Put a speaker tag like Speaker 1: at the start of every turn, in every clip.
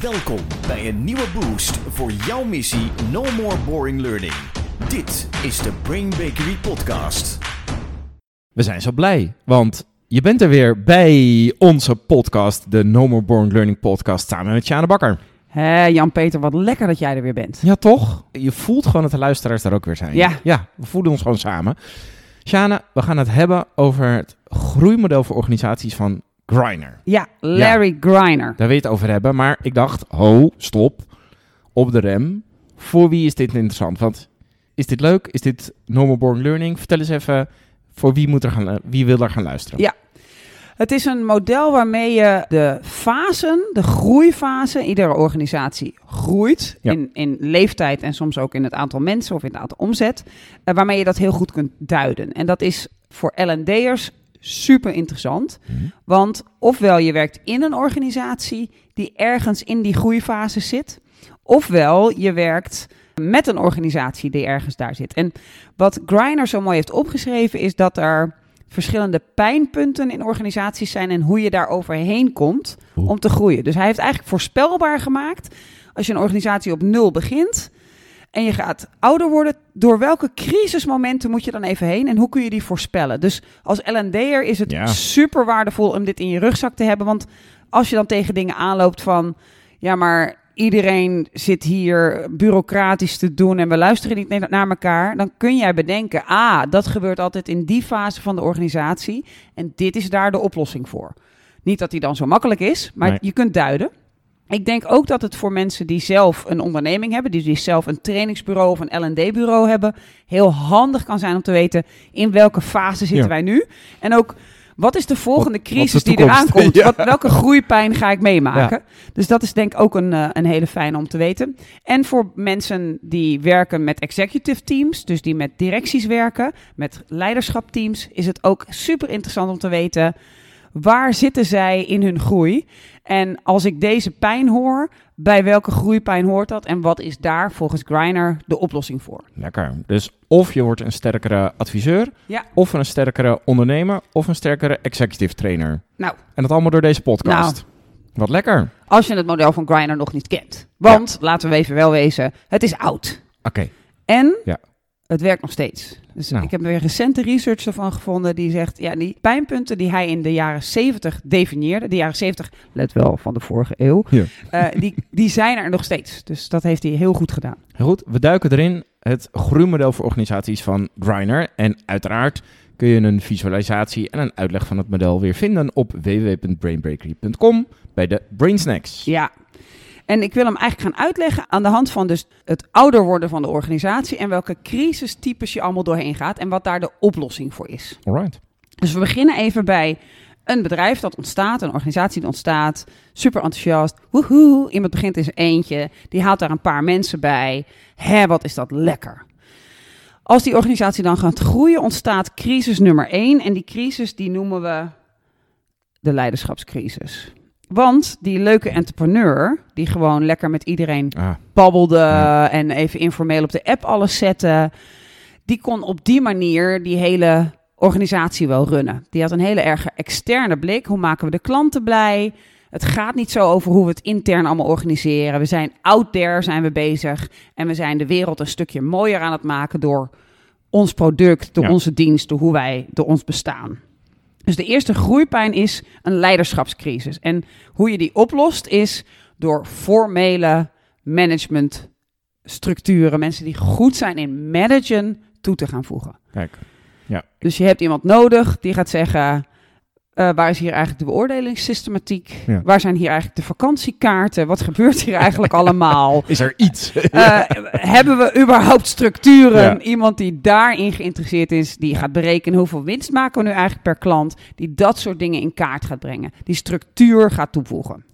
Speaker 1: Welkom bij een nieuwe boost voor jouw missie No More Boring Learning. Dit is de Brain Bakery Podcast.
Speaker 2: We zijn zo blij, want je bent er weer bij onze podcast, de No More Boring Learning podcast, samen met Sjane Bakker.
Speaker 3: Hé, Jan-Peter, wat lekker dat jij er weer bent.
Speaker 2: Ja, toch? Je voelt gewoon dat de luisteraars daar ook weer zijn.
Speaker 3: Ja.
Speaker 2: Ja, we voelen ons gewoon samen. Sjane, we gaan het hebben over het groeimodel voor organisaties van Griner.
Speaker 3: Ja, Larry Griner.
Speaker 2: Daar wil je het over hebben, maar ik dacht, ho, stop, op de rem. Voor wie is dit interessant? Want is dit leuk? Is dit No More Boring Learning? Vertel eens even, voor wie, moet er gaan, wie wil daar gaan luisteren?
Speaker 3: Ja. Het is een model waarmee je de fasen, de groeifase, iedere organisatie groeit
Speaker 2: Ja.
Speaker 3: in, in leeftijd en soms ook in het aantal mensen of in het aantal omzet, eh, waarmee je dat heel goed kunt duiden. En dat is voor L&D'ers super interessant,
Speaker 2: Mhm.
Speaker 3: want ofwel je werkt in een organisatie die ergens in die groeifase zit, ofwel je werkt met een organisatie die ergens daar zit. En wat Griner zo mooi heeft opgeschreven is dat er verschillende pijnpunten in organisaties zijn en hoe je daar overheen komt om te groeien. Dus hij heeft eigenlijk voorspelbaar gemaakt als je een organisatie op nul begint en je gaat ouder worden, door welke crisismomenten moet je dan even heen en hoe kun je die voorspellen? Dus als L&D'er is het
Speaker 2: Ja.
Speaker 3: super waardevol om dit in je rugzak te hebben, want als je dan tegen dingen aanloopt van ja, maar iedereen zit hier bureaucratisch te doen en we luisteren niet naar elkaar, dan kun jij bedenken, ah, dat gebeurt altijd in die fase van de organisatie en dit is daar de oplossing voor. Niet dat die dan zo makkelijk is, maar
Speaker 2: Nee.
Speaker 3: je kunt duiden. Ik denk ook dat het voor mensen die zelf een onderneming hebben, die, die zelf een trainingsbureau of een L&D-bureau hebben, heel handig kan zijn om te weten in welke fase zitten
Speaker 2: Ja.
Speaker 3: wij nu. En ook wat is de volgende
Speaker 2: Wat-
Speaker 3: crisis
Speaker 2: de
Speaker 3: die eraan komt?
Speaker 2: Ja.
Speaker 3: Wat, welke groeipijn ga ik meemaken? Dus dat is denk ik ook een, eh, een hele fijne om te weten. En voor mensen die werken met executive teams, dus die met directies werken, met leiderschapteams, is het ook super interessant om te weten waar zitten zij in hun groei. En als ik deze pijn hoor, bij welke groeipijn hoort dat? En wat is daar volgens Griner de oplossing voor?
Speaker 2: Lekker. Dus of je wordt een sterkere adviseur,
Speaker 3: Ja.
Speaker 2: of een sterkere ondernemer, of een sterkere executive trainer.
Speaker 3: Nou,
Speaker 2: En dat allemaal door deze podcast. Wat lekker.
Speaker 3: als je het model van Griner nog niet kent. Want, laten we even wel wezen, het is oud.
Speaker 2: Oké.
Speaker 3: En
Speaker 2: Ja.
Speaker 3: het werkt nog steeds. Dus
Speaker 2: Nou.
Speaker 3: ik heb weer recente research ervan gevonden die zegt, ja, die pijnpunten die hij in de jaren 70 definieerde, de jaren 70, let wel, van de vorige eeuw,
Speaker 2: Ja.
Speaker 3: eh, die, die zijn er nog steeds. Dus dat heeft hij heel goed gedaan.
Speaker 2: Heel Goed, we duiken erin. Het groeimodel voor organisaties van Griner. En uiteraard kun je een visualisatie en een uitleg van het model weer vinden op www.brainbreakery.com bij de Brain Snacks.
Speaker 3: Ja. En ik wil hem eigenlijk gaan uitleggen aan de hand van dus het ouder worden van de organisatie en welke crisistypes je allemaal doorheen gaat en wat daar de oplossing voor is.
Speaker 2: Alright.
Speaker 3: Dus we beginnen even bij een bedrijf dat ontstaat, een organisatie die ontstaat, super enthousiast. Woehoe, iemand begint in zijn eentje, die haalt daar een paar mensen bij. Hé, wat is dat lekker. Als die organisatie dan gaat groeien, ontstaat crisis nummer één. En die crisis die noemen we de leiderschapscrisis. Want die leuke entrepreneur, die gewoon lekker met iedereen
Speaker 2: Ah,
Speaker 3: babbelde
Speaker 2: Ja.
Speaker 3: en even informeel op de app alles zette. Die kon op die manier die hele organisatie wel runnen. Die had een hele erge externe blik. Hoe maken we de klanten blij? Het gaat niet zo over hoe we het intern allemaal organiseren. We zijn out there, zijn we bezig. En we zijn de wereld een stukje mooier aan het maken door ons product, door
Speaker 2: Ja.
Speaker 3: onze dienst, door hoe wij, door ons bestaan. Dus de eerste groeipijn is een leiderschapscrisis. En hoe je die oplost is door formele managementstructuren, mensen die goed zijn in managen, toe te gaan voegen.
Speaker 2: kijk.
Speaker 3: Dus je hebt iemand nodig die gaat zeggen: eh, waar is hier eigenlijk de beoordelingssystematiek?
Speaker 2: Ja.
Speaker 3: Waar zijn hier eigenlijk de vakantiekaarten? Wat gebeurt hier eigenlijk allemaal?
Speaker 2: Is er iets?
Speaker 3: Eh, hebben we überhaupt structuren?
Speaker 2: Ja.
Speaker 3: Iemand die daarin geïnteresseerd is, die gaat berekenen hoeveel winst maken we nu eigenlijk per klant, die dat soort dingen in kaart gaat brengen, die structuur gaat toevoegen.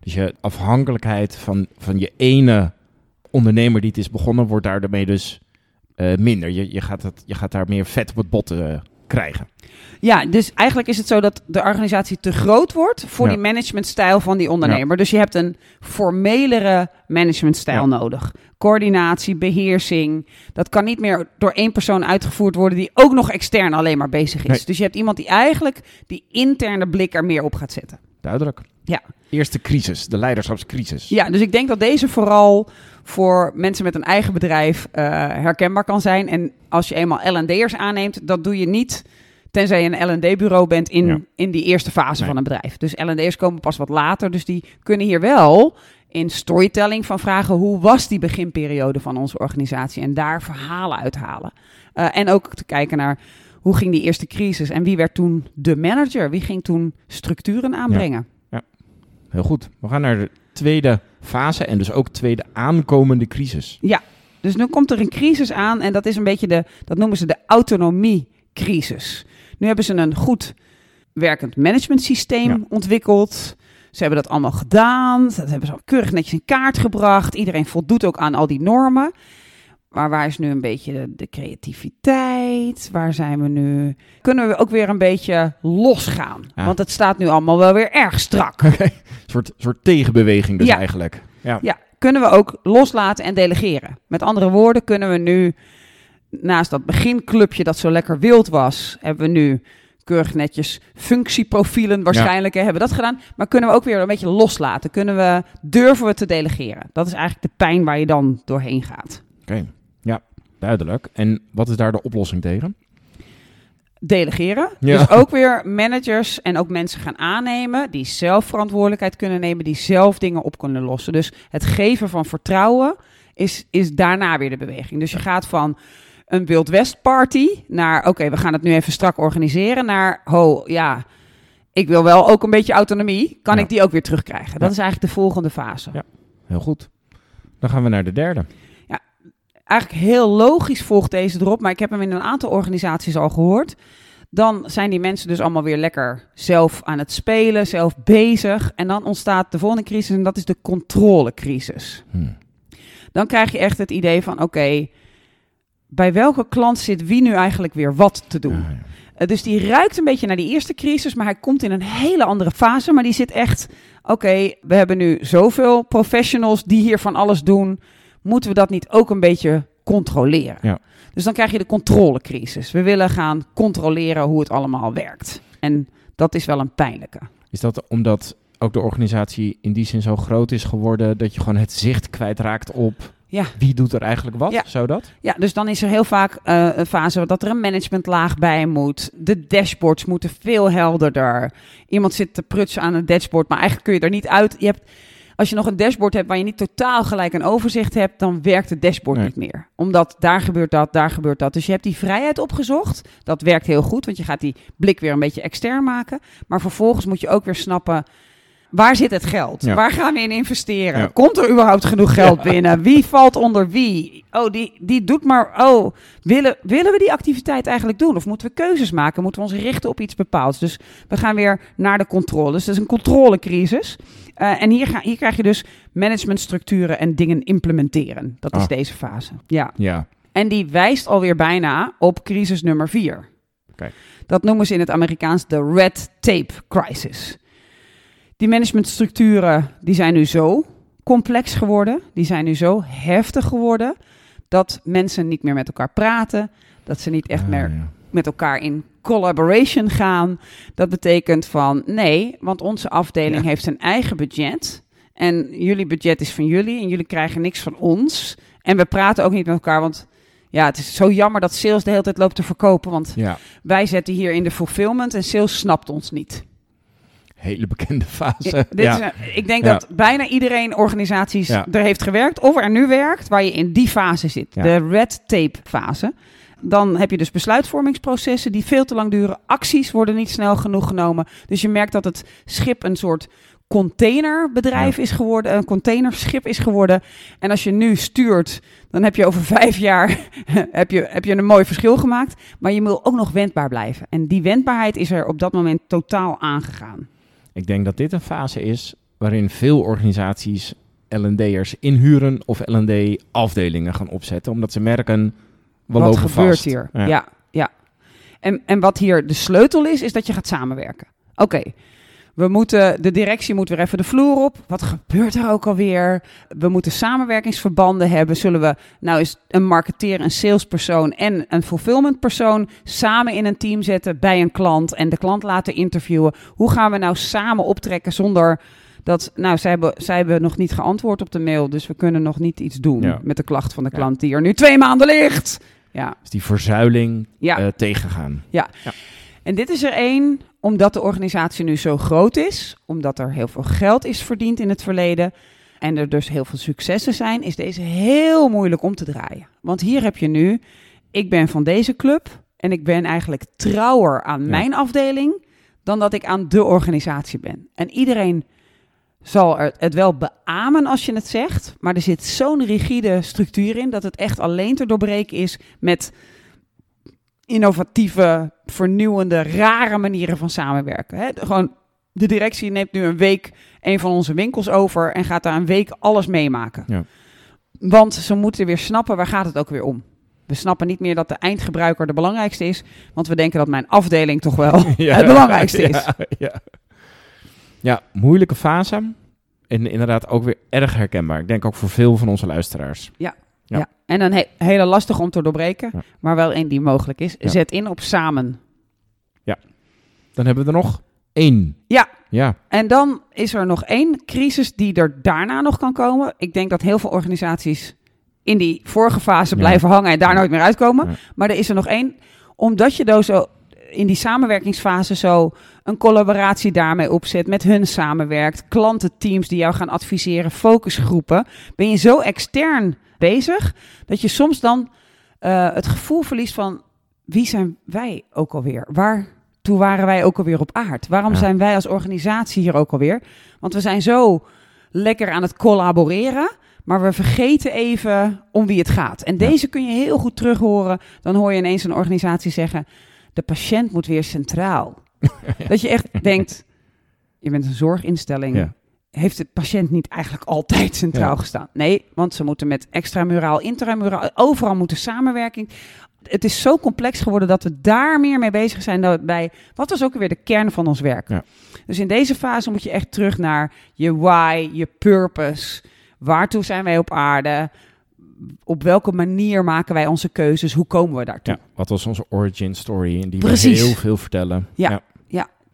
Speaker 2: Dus je afhankelijkheid van, van je ene ondernemer die het is begonnen, wordt daarmee dus eh, minder. Je, je, gaat het, je gaat daar meer vet op het bot krijgen.
Speaker 3: Ja, dus eigenlijk is het zo dat de organisatie te groot wordt voor
Speaker 2: Ja.
Speaker 3: die managementstijl van die ondernemer. Dus je hebt een formelere managementstijl
Speaker 2: Ja.
Speaker 3: nodig. Coördinatie, beheersing. Dat kan niet meer door één persoon uitgevoerd worden die ook nog extern alleen maar bezig is.
Speaker 2: Nee.
Speaker 3: Dus je hebt iemand die eigenlijk die interne blik er meer op gaat zetten.
Speaker 2: Duidelijk.
Speaker 3: Ja.
Speaker 2: Eerste crisis, de leiderschapscrisis.
Speaker 3: Ja, dus ik denk dat deze vooral voor mensen met een eigen bedrijf eh, herkenbaar kan zijn. En als je eenmaal L&D'ers aanneemt, dat doe je niet tenzij je een L&D-bureau bent in,
Speaker 2: Ja.
Speaker 3: in die eerste fase
Speaker 2: Nee.
Speaker 3: van een bedrijf. Dus L&D'ers komen pas wat later, dus die kunnen hier wel in storytelling van vragen hoe was die beginperiode van onze organisatie en daar verhalen uithalen. Eh, en ook te kijken naar hoe ging die eerste crisis en wie werd toen de manager? Wie ging toen structuren aanbrengen?
Speaker 2: Heel goed. We gaan naar de tweede fase en dus ook tweede aankomende crisis.
Speaker 3: Dus nu komt er een crisis aan en dat is een beetje de, dat noemen ze de autonomiecrisis. Nu hebben ze een goed werkend managementsysteem
Speaker 2: Ja.
Speaker 3: ontwikkeld. Ze hebben dat allemaal gedaan. Dat hebben ze al keurig netjes in kaart gebracht. Iedereen voldoet ook aan al die normen. Maar waar is nu een beetje de, de creativiteit? Waar zijn we nu? Kunnen we ook weer een beetje losgaan?
Speaker 2: Ja.
Speaker 3: Want het staat nu allemaal wel weer erg strak.
Speaker 2: Een soort, soort tegenbeweging dus
Speaker 3: Ja.
Speaker 2: eigenlijk. Ja.
Speaker 3: Ja, kunnen we ook loslaten en delegeren. Met andere woorden, kunnen we nu, naast dat beginclubje dat zo lekker wild was, hebben we nu keurig netjes functieprofielen waarschijnlijk, hè, hebben we dat gedaan. Maar kunnen we ook weer een beetje loslaten? Kunnen we, durven we te delegeren? Dat is eigenlijk de pijn waar je dan doorheen gaat.
Speaker 2: Oké, ja, duidelijk. En wat is daar de oplossing tegen?
Speaker 3: Delegeren.
Speaker 2: Ja.
Speaker 3: Dus ook weer managers en ook mensen gaan aannemen die zelf verantwoordelijkheid kunnen nemen, die zelf dingen op kunnen lossen. Dus het geven van vertrouwen is, is daarna weer de beweging. Dus je gaat van een Wild West party naar, oké, we gaan het nu even strak organiseren, naar, ho, ja, ik wil wel ook een beetje autonomie. Kan
Speaker 2: Ja.
Speaker 3: ik die ook weer terugkrijgen? Dat
Speaker 2: Ja.
Speaker 3: is eigenlijk de volgende fase.
Speaker 2: Ja. Heel goed. Dan gaan we naar de derde.
Speaker 3: Eigenlijk heel logisch volgt deze erop, maar ik heb hem in een aantal organisaties al gehoord. Dan zijn die mensen dus allemaal weer lekker zelf aan het spelen, zelf bezig. En dan ontstaat de volgende crisis en dat is de controlecrisis.
Speaker 2: Hm.
Speaker 3: Dan krijg je echt het idee van, oké, bij welke klant zit wie nu eigenlijk weer wat te doen?
Speaker 2: Ja.
Speaker 3: Eh, dus die ruikt een beetje naar die eerste crisis, maar hij komt in een hele andere fase. Maar die zit echt, oké, we hebben nu zoveel professionals die hier van alles doen. Moeten we dat niet ook een beetje controleren?
Speaker 2: Ja.
Speaker 3: Dus dan krijg je de controlecrisis. We willen gaan controleren hoe het allemaal werkt. En dat is wel een pijnlijke.
Speaker 2: Is dat omdat ook de organisatie in die zin zo groot is geworden dat je gewoon het zicht kwijtraakt op
Speaker 3: Ja.
Speaker 2: wie doet er eigenlijk wat?
Speaker 3: Ja.
Speaker 2: Zou dat?
Speaker 3: Ja, dus dan is er heel vaak eh, een fase dat er een managementlaag bij moet. De dashboards moeten veel helderder. Iemand zit te prutsen aan een dashboard, maar eigenlijk kun je er niet uit. Je hebt, als je nog een dashboard hebt waar je niet totaal gelijk een overzicht hebt, dan werkt het dashboard
Speaker 2: Nee.
Speaker 3: niet meer. Omdat daar gebeurt dat, daar gebeurt dat. Dus je hebt die vrijheid opgezocht. Dat werkt heel goed, want je gaat die blik weer een beetje extern maken. Maar vervolgens moet je ook weer snappen. Waar zit het geld?
Speaker 2: Ja.
Speaker 3: Waar gaan we in investeren?
Speaker 2: Ja.
Speaker 3: Komt er überhaupt genoeg geld binnen? Wie valt onder wie? Oh, die, die doet maar. Oh, willen, willen we die activiteit eigenlijk doen? Of moeten we keuzes maken? Moeten we ons richten op iets bepaalds? Dus we gaan weer naar de controle. Dus dat is een controlecrisis. Eh, en hier, ga, hier krijg je dus managementstructuren en dingen implementeren. Dat is
Speaker 2: Ah.
Speaker 3: deze fase. Ja.
Speaker 2: Ja.
Speaker 3: En die wijst alweer bijna op crisis nummer vier.
Speaker 2: Oké.
Speaker 3: Dat noemen ze in het Amerikaans de red tape crisis. Die managementstructuren die zijn nu zo complex geworden, die zijn nu zo heftig geworden, dat mensen niet meer met elkaar praten, dat ze niet echt
Speaker 2: Ah,
Speaker 3: meer
Speaker 2: ja.
Speaker 3: met elkaar in collaboration gaan. Dat betekent van nee, want onze afdeling
Speaker 2: Ja.
Speaker 3: heeft zijn eigen budget. En jullie budget is van jullie en jullie krijgen niks van ons. En we praten ook niet met elkaar, want ja, het is zo jammer dat sales de hele tijd loopt te verkopen. Want wij zetten hier in de fulfillment en sales snapt ons niet.
Speaker 2: Hele bekende fase.
Speaker 3: Ja, dit
Speaker 2: ja.
Speaker 3: is een- ik denk
Speaker 2: Ja.
Speaker 3: dat bijna iedereen organisaties
Speaker 2: Ja.
Speaker 3: er heeft gewerkt of er nu werkt waar je in die fase zit.
Speaker 2: Ja.
Speaker 3: De red tape fase. Dan heb je dus besluitvormingsprocessen die veel te lang duren. Acties worden niet snel genoeg genomen. Dus je merkt dat het schip een soort containerbedrijf
Speaker 2: Ja.
Speaker 3: is geworden, een containerschip is geworden. En als je nu stuurt, dan heb je over vijf jaar heb je, heb je een mooi verschil gemaakt. Maar je wil ook nog wendbaar blijven. En die wendbaarheid is er op dat moment totaal aangegaan.
Speaker 2: Ik denk dat dit een fase is waarin veel organisaties L&D'ers inhuren of L&D-afdelingen gaan opzetten, omdat ze merken, we
Speaker 3: wat
Speaker 2: lopen
Speaker 3: gebeurt
Speaker 2: vast.
Speaker 3: hier? Ja, ja. En, en wat hier de sleutel is, is dat je gaat samenwerken. Oké, We moeten, de directie moet weer even de vloer op. Wat gebeurt er ook alweer? We moeten samenwerkingsverbanden hebben. Zullen we nou eens een marketeer, een salespersoon en een fulfillmentpersoon samen in een team zetten bij een klant en de klant laten interviewen? Hoe gaan we nou samen optrekken zonder dat, nou, zij hebben, zij hebben nog niet geantwoord op de mail, dus we kunnen nog niet iets doen
Speaker 2: Ja.
Speaker 3: met de klacht van de
Speaker 2: Ja.
Speaker 3: klant die er nu twee maanden ligt. Ja,
Speaker 2: Dus die verzuiling
Speaker 3: ja.
Speaker 2: eh, tegengaan.
Speaker 3: En dit is er één omdat de organisatie nu zo groot is, omdat er heel veel geld is verdiend in het verleden en er dus heel veel successen zijn, is deze heel moeilijk om te draaien. Want hier heb je nu, ik ben van deze club en ik ben eigenlijk trouwer aan
Speaker 2: Ja.
Speaker 3: mijn afdeling dan dat ik aan de organisatie ben. En iedereen zal het wel beamen als je het zegt, maar er zit zo'n rigide structuur in dat het echt alleen te doorbreken is met innovatieve, vernieuwende, rare manieren van samenwerken. Hè? Gewoon, de directie neemt nu een week een van onze winkels over en gaat daar een week alles meemaken.
Speaker 2: Ja.
Speaker 3: Want ze moeten weer snappen, waar gaat het ook weer om? We snappen niet meer dat de eindgebruiker de belangrijkste is, want we denken dat mijn afdeling toch wel het belangrijkste is.
Speaker 2: Ja, ja. ja, moeilijke fase. En inderdaad ook weer erg herkenbaar. Ik denk ook voor veel van onze luisteraars. Ja.
Speaker 3: Ja. En een he- hele lastig om te doorbreken,
Speaker 2: Ja.
Speaker 3: maar wel een die mogelijk is.
Speaker 2: Ja.
Speaker 3: Zet in op samen.
Speaker 2: Dan hebben we er nog één.
Speaker 3: Ja.
Speaker 2: Ja,
Speaker 3: En dan is er nog één crisis die er daarna nog kan komen. Ik denk dat heel veel organisaties in die vorige fase
Speaker 2: Ja.
Speaker 3: blijven hangen en daar
Speaker 2: Ja.
Speaker 3: nooit meer uitkomen.
Speaker 2: Ja.
Speaker 3: Maar er is er nog één, omdat je zo in die samenwerkingsfase zo een collaboratie daarmee opzet, met hun samenwerkt, klantenteams die jou gaan adviseren, focusgroepen, ben je zo extern bezig dat je soms dan eh, het gevoel verliest van wie zijn wij ook alweer? Waar toe waren wij ook alweer op aard? Waarom
Speaker 2: Ja.
Speaker 3: zijn wij als organisatie hier ook alweer? Want we zijn zo lekker aan het collaboreren, maar we vergeten even om wie het gaat. En
Speaker 2: Ja.
Speaker 3: deze kun je heel goed terug horen. Dan hoor je ineens een organisatie zeggen: de patiënt moet weer centraal. Dat je echt denkt: je bent een zorginstelling.
Speaker 2: Ja.
Speaker 3: Heeft de patiënt niet eigenlijk altijd centraal gestaan? Nee, want ze moeten met extramuraal, intramuraal, overal moeten samenwerking. Het is zo complex geworden dat we daar meer mee bezig zijn dan bij wat was ook weer de kern van ons werk. Dus in deze fase moet je echt terug naar je why, je purpose. Waartoe zijn wij op aarde? Op welke manier maken wij onze keuzes? Hoe komen we daartoe?
Speaker 2: ja. Wat was onze origin story? En die
Speaker 3: Precies.
Speaker 2: we heel veel vertellen.
Speaker 3: Ja.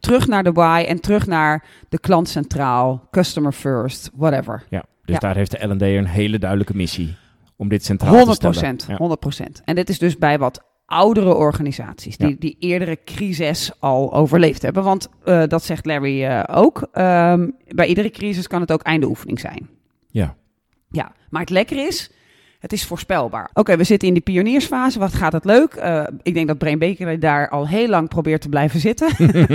Speaker 3: Terug naar de why en terug naar de klant centraal, customer first, whatever.
Speaker 2: ja. Dus
Speaker 3: Ja.
Speaker 2: daar heeft de L&D een hele duidelijke missie. Om dit centraal
Speaker 3: 100
Speaker 2: te stellen.
Speaker 3: procent,
Speaker 2: Ja.
Speaker 3: 100 procent. En dit is dus bij wat oudere organisaties die
Speaker 2: Ja.
Speaker 3: die eerdere crisis al overleefd hebben. Want eh, dat zegt Larry eh, ook. ehm, bij iedere crisis kan het ook einde oefening zijn.
Speaker 2: Ja.
Speaker 3: Ja, maar het lekker is, het is voorspelbaar. Oké, we zitten in die pioniersfase. Wat gaat het leuk? Eh, ik denk dat Brain Bakery daar al heel lang probeert te blijven zitten.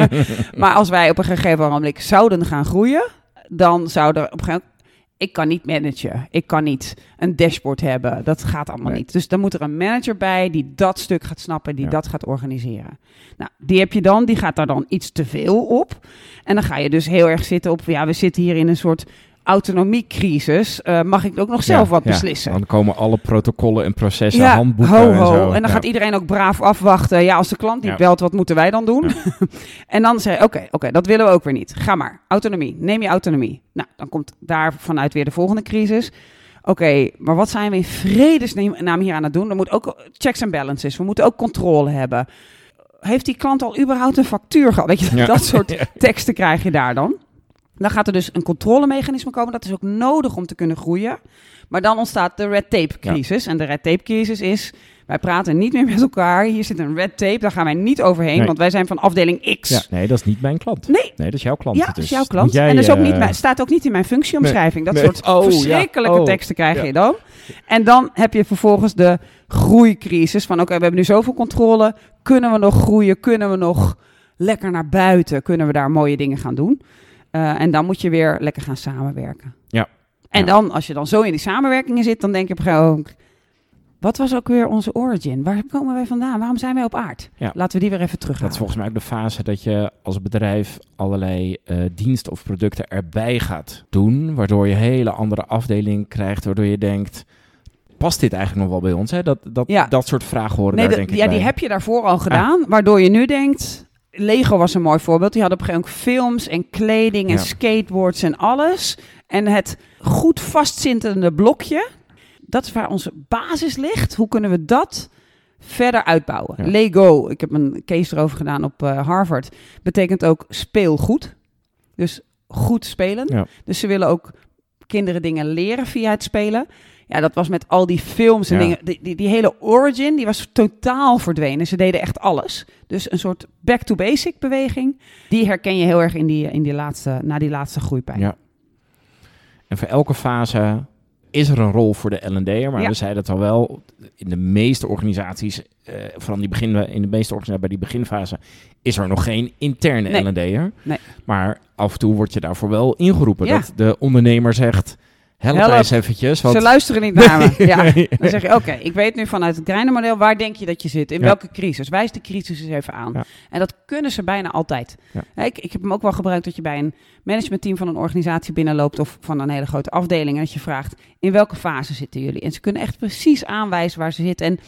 Speaker 3: maar als wij op een gegeven moment zouden gaan groeien, dan zou er op een gegeven moment... Ik kan niet managen. Ik kan niet een dashboard hebben. Dat gaat allemaal
Speaker 2: Nee.
Speaker 3: niet. Dus dan moet er een manager bij die dat stuk gaat snappen, die
Speaker 2: Ja.
Speaker 3: dat gaat organiseren. Nou, die heb je dan. Die gaat daar dan iets te veel op. En dan ga je dus heel erg zitten op... Ja, we zitten hier in een soort autonomiecrisis. Eh, mag ik ook nog zelf
Speaker 2: Ja,
Speaker 3: wat
Speaker 2: ja.
Speaker 3: beslissen?
Speaker 2: Dan komen alle protocollen en processen,
Speaker 3: Ja,
Speaker 2: handboeken
Speaker 3: ho,
Speaker 2: en zo.
Speaker 3: En dan gaat iedereen ook braaf afwachten. Ja, als de klant niet belt, wat moeten wij dan doen? en dan zei oké, oké, dat willen we ook weer niet. Ga maar, autonomie. Neem je autonomie. Nou, dan komt daar vanuit weer de volgende crisis. Oké, maar wat zijn we in vredesnaam hier aan het doen? Er moet ook checks en balances. We moeten ook controle hebben. Heeft die klant al überhaupt een factuur gehad? Weet je, dat soort teksten krijg je daar dan. Dan gaat er dus een controlemechanisme komen. Dat is ook nodig om te kunnen groeien. Maar dan ontstaat de red tape crisis. En de red tape crisis is... Wij praten niet meer met elkaar. Hier zit een red tape. Daar gaan wij niet overheen.
Speaker 2: Nee.
Speaker 3: Want wij zijn van afdeling X.
Speaker 2: Ja, nee, dat is niet mijn klant.
Speaker 3: Nee,
Speaker 2: Nee, dat is jouw klant.
Speaker 3: ja, dat is jouw klant.
Speaker 2: jij,
Speaker 3: en dat is ook
Speaker 2: eh,
Speaker 3: niet, mijn- staat ook niet in mijn functieomschrijving. dat
Speaker 2: nee.
Speaker 3: soort
Speaker 2: Oh, ja.
Speaker 3: verschrikkelijke
Speaker 2: Oh.
Speaker 3: teksten krijg je dan. En dan heb je vervolgens de groeicrisis. Van oké, we hebben nu zoveel controle. Kunnen we nog groeien? Kunnen we nog lekker naar buiten? Kunnen we daar mooie dingen gaan doen? Eh, en dan moet je weer lekker gaan samenwerken.
Speaker 2: Ja.
Speaker 3: En
Speaker 2: Ja.
Speaker 3: dan, als je dan zo in die samenwerkingen zit, dan denk je op moment, Wat was ook weer onze origin? Waar komen wij vandaan? Waarom zijn wij op aard?
Speaker 2: Ja.
Speaker 3: Laten we die weer even
Speaker 2: Dat
Speaker 3: terughalen.
Speaker 2: is volgens mij ook de fase dat je als bedrijf allerlei eh, diensten of producten erbij gaat doen. Waardoor je een hele andere afdeling krijgt. Waardoor je denkt, past dit eigenlijk nog wel bij ons? Hè? Dat, dat,
Speaker 3: Ja.
Speaker 2: dat soort vragen horen
Speaker 3: Nee,
Speaker 2: daar
Speaker 3: dat-
Speaker 2: denk ik
Speaker 3: ja, die heb je daarvoor al gedaan, waardoor je nu denkt, Lego was een mooi voorbeeld. Die hadden op een gegeven moment films en kleding en
Speaker 2: Ja.
Speaker 3: skateboards en alles. En het goed vastzittende blokje, dat is waar onze basis ligt. Hoe kunnen we dat verder uitbouwen?
Speaker 2: Ja.
Speaker 3: Lego, ik heb een case erover gedaan op eh, Harvard, betekent ook speelgoed. Dus goed spelen.
Speaker 2: Ja.
Speaker 3: Dus ze willen ook kinderen dingen leren via het spelen. Ja, dat was met al die films en
Speaker 2: Ja.
Speaker 3: dingen. Die, die, die hele origin, die was totaal verdwenen. Ze deden echt alles. Dus een soort back to basic beweging. Die herken je heel erg in die, in die laatste, na die laatste groeipijn.
Speaker 2: Ja. En voor elke fase is er een rol voor de L&D'er. Maar
Speaker 3: Ja.
Speaker 2: we zeiden het al wel, in de meeste organisaties, eh vooral die begin, in de meeste organisaties bij die beginfase, is er nog geen interne
Speaker 3: Nee.
Speaker 2: L&D'er.
Speaker 3: Nee.
Speaker 2: Maar af en toe word je daarvoor wel ingeroepen.
Speaker 3: Ja.
Speaker 2: Dat de ondernemer zegt, help,
Speaker 3: Help.
Speaker 2: eens eventjes. Want
Speaker 3: Ze luisteren niet naar me. Ja.
Speaker 2: Nee.
Speaker 3: Dan zeg je, oké, ik weet nu vanuit het Greiner-model, waar denk je dat je zit? In
Speaker 2: Ja.
Speaker 3: welke crisis? Wijs de crisis eens even aan.
Speaker 2: Ja.
Speaker 3: En dat kunnen ze bijna altijd. Ik, ik heb hem ook wel gebruikt dat je bij een managementteam van een organisatie binnenloopt of van een hele grote afdeling en dat je vraagt, in welke fase zitten jullie? En ze kunnen echt precies aanwijzen waar ze zitten. En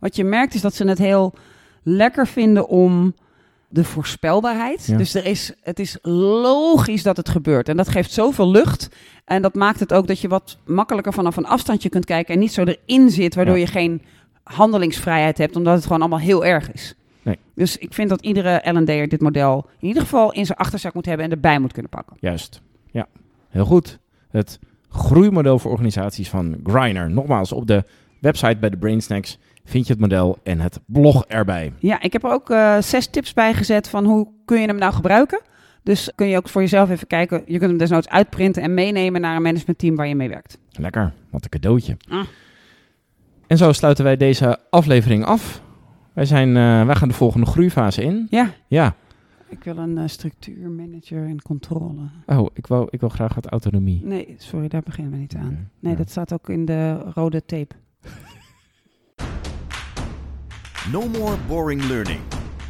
Speaker 3: wat je merkt is dat ze het heel lekker vinden om de voorspelbaarheid.
Speaker 2: Ja.
Speaker 3: Dus er is, het is logisch dat het gebeurt. En dat geeft zoveel lucht. En dat maakt het ook dat je wat makkelijker vanaf een afstandje kunt kijken en niet zo erin zit, waardoor
Speaker 2: Ja.
Speaker 3: je geen handelingsvrijheid hebt, omdat het gewoon allemaal heel erg is.
Speaker 2: Nee.
Speaker 3: Dus ik vind dat iedere L&D'er dit model in ieder geval in zijn achterzak moet hebben en erbij moet kunnen pakken.
Speaker 2: Juist, ja. Heel goed. Het groeimodel voor organisaties van Griner. Nogmaals, op de website bij de Brain Snacks vind je het model en het blog erbij.
Speaker 3: Ja, ik heb er ook eh, zes tips bij gezet van hoe kun je hem nou gebruiken. Dus kun je ook voor jezelf even kijken. Je kunt hem desnoods uitprinten en meenemen naar een managementteam waar je mee werkt.
Speaker 2: Lekker, wat een cadeautje.
Speaker 3: Ah.
Speaker 2: En zo sluiten wij deze aflevering af. Wij, zijn, eh, wij gaan de volgende groeifase in.
Speaker 3: Ja,
Speaker 2: Ja.
Speaker 3: ik wil een eh, structuurmanager en controle.
Speaker 2: Oh, ik wil, ik wil graag wat autonomie.
Speaker 3: Nee, sorry, daar beginnen we niet aan. Nee,
Speaker 2: ja.
Speaker 3: dat staat ook in de rode tape.
Speaker 1: No more boring learning.